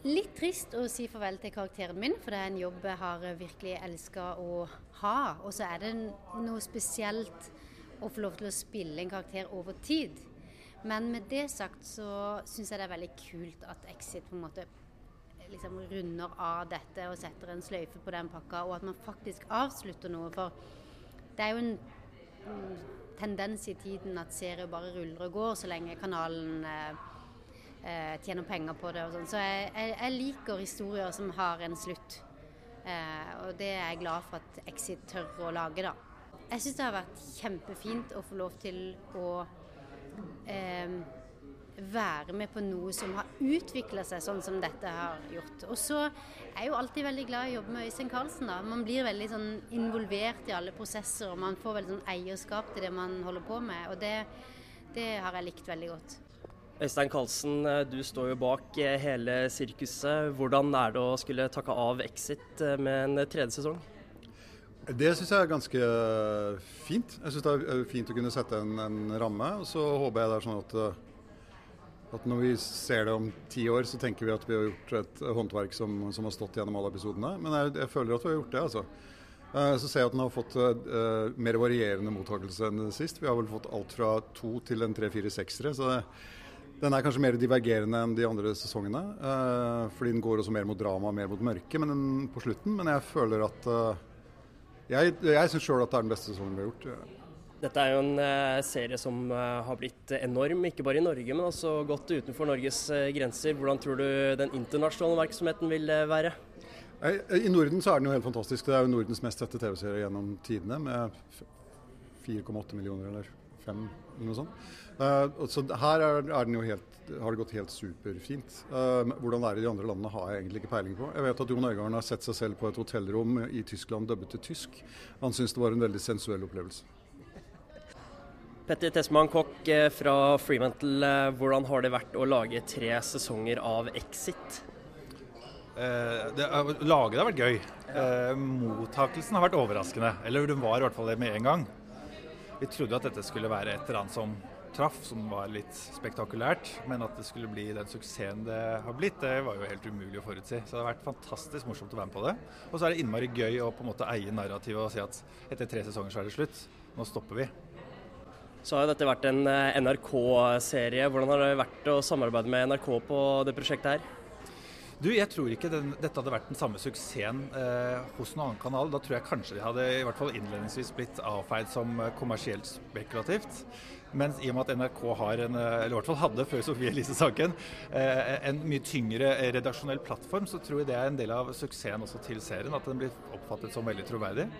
Litt trist å si farvel til karakteren min, for det er en jobb jeg har virkelig elska å ha. Og så er det noe spesielt å få lov til å spille en karakter over tid. Men med det sagt så syns jeg det er veldig kult at Exit på en måte liksom runder av dette og setter en sløyfe på den pakka, og at man faktisk avslutter noe. For det er jo en tendens i tiden at serier bare ruller og går så lenge kanalen eh, eh, tjener penger på det og sånn. Så jeg, jeg, jeg, liker historier som har en slutt. Eh, og det er jeg glad for at Exit tør å lage, da. Jeg syns det har vært kjempefint å få lov til å eh, være med på noe som har utvikla seg sånn som dette har gjort. Og så er jeg jo alltid veldig glad i å jobbe med Øystein Carlsen. da. Man blir veldig sånn involvert i alle prosesser, og man får veldig sånn eierskap til det man holder på med. Og det, det har jeg likt veldig godt. Øystein Karlsen, eh, du står jo bak eh, hele sirkuset. Hvordan er det å skulle takke av Exit eh, med en tredje sesong? Det syns jeg er ganske fint. Jeg syns det er fint å kunne sette en, en ramme. og Så håper jeg det er sånn at, at, når vi ser det om ti år, så tenker vi at vi har gjort et håndverk som, som har stått gjennom alle episodene. Men jeg, jeg, føler at vi har gjort det, altså. Så ser jeg at den har fått uh, mer varierende mottakelse enn sist. Vi har vel fått alt fra to til en tre-fire seksere. Så det, den er kanskje mer divergerende enn de andre sesongene. Uh, fordi den går også mer mot drama og mer mot mørke men den, på slutten. Men jeg føler at uh, Jeg, jeg syns sjøl at det er den beste sesongen vi har gjort. Dette er jo en uh, serie som har blitt enorm, ikke bare i Norge, men også godt utenfor Norges grenser. Hvordan tror du den internasjonale virksomheten vil være? I Norden så er den jo helt fantastisk. Det er jo Nordens mest sette TV-serie gjennom tidene, med 4,8 millioner eller 5 eller noe sånt. Uh, så her er, er helt, har det gått helt superfint. Uh, hvordan det er i de andre landene har jeg egentlig ikke peiling på. Jeg vet at Jon Øigarden har sett seg selv på et hotellrom i Tyskland dubbet til tysk. Han syns det var en veldig sensuell opplevelse. Petter Tesman Kokk eh, fra Freemantle, hvordan har det vært å lage tre sesonger av Exit? Uh, det, laget har vært gøy. Eh, mottakelsen har vært overraskende. Eller den var i hvert fall det med en gang. Vi trodde at dette skulle være et eller annet som traff, som var litt spektakulært. Men at det skulle bli den suksessen det har blitt, det var jo helt umulig å forutsi. Så det har vært fantastisk morsomt å være med på det. Og så er det innmari gøy å på en måte eie narrativet og si at etter tre sesonger så er det slutt. Nå stopper vi. Så har dette vært en eh, NRK-serie. Hvordan har det vært å samarbeide med NRK på det prosjektet her? Du, Jeg tror ikke den, dette hadde vært den samme suksessen eh, hos noen annen kanal. Da tror jeg kanskje de hadde i hvert fall innledningsvis blitt avfeid som eh, kommersielt spekulativt. Mens i og med at NRK har en, eh, eller i hvert fall hadde før Sofie Elise-saken, eh, en mye tyngre redaksjonell plattform, så tror jeg det er en del av suksessen også til serien. At den blir oppfattet som veldig troverdig.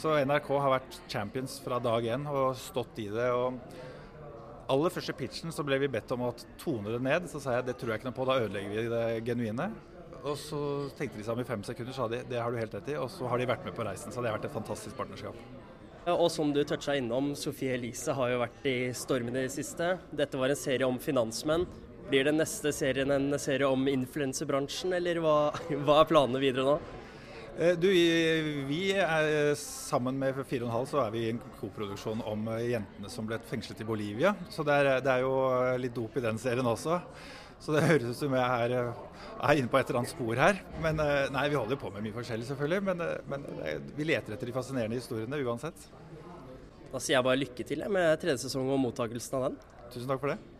Så NRK har vært champions fra dag én og stått i det. og aller første pitchen så ble vi bedt om å tone det ned. Så sa jeg det tror jeg ikke noe på, da ødelegger vi det genuine. Og så tenkte de sammen i fem sekunder, sa de det har du helt rett i. Og så har de vært med på reisen. Så det har vært et fantastisk partnerskap. Og som du toucha innom, Sofie Elise har jo vært i stormen i det siste. Dette var en serie om finansmenn. Blir den neste serien en serie om influensebransjen, eller hva, hva, er planene videre nå? Eh, du, vi er Sammen med 4,5 så er vi i en koproduksjon om eh, jentene som ble fengslet i Bolivia. Så det er, det er jo litt dop i den serien også. Så det høres ut som jeg er, er inne på et eller annet spor her. Men eh, nei, vi holder på med mye forskjellig, selvfølgelig. Men, eh, men eh, vi leter etter de fascinerende historiene uansett. Da sier jeg bare lykke til med tredje sesong og mottakelsen av den. Tusen takk for det.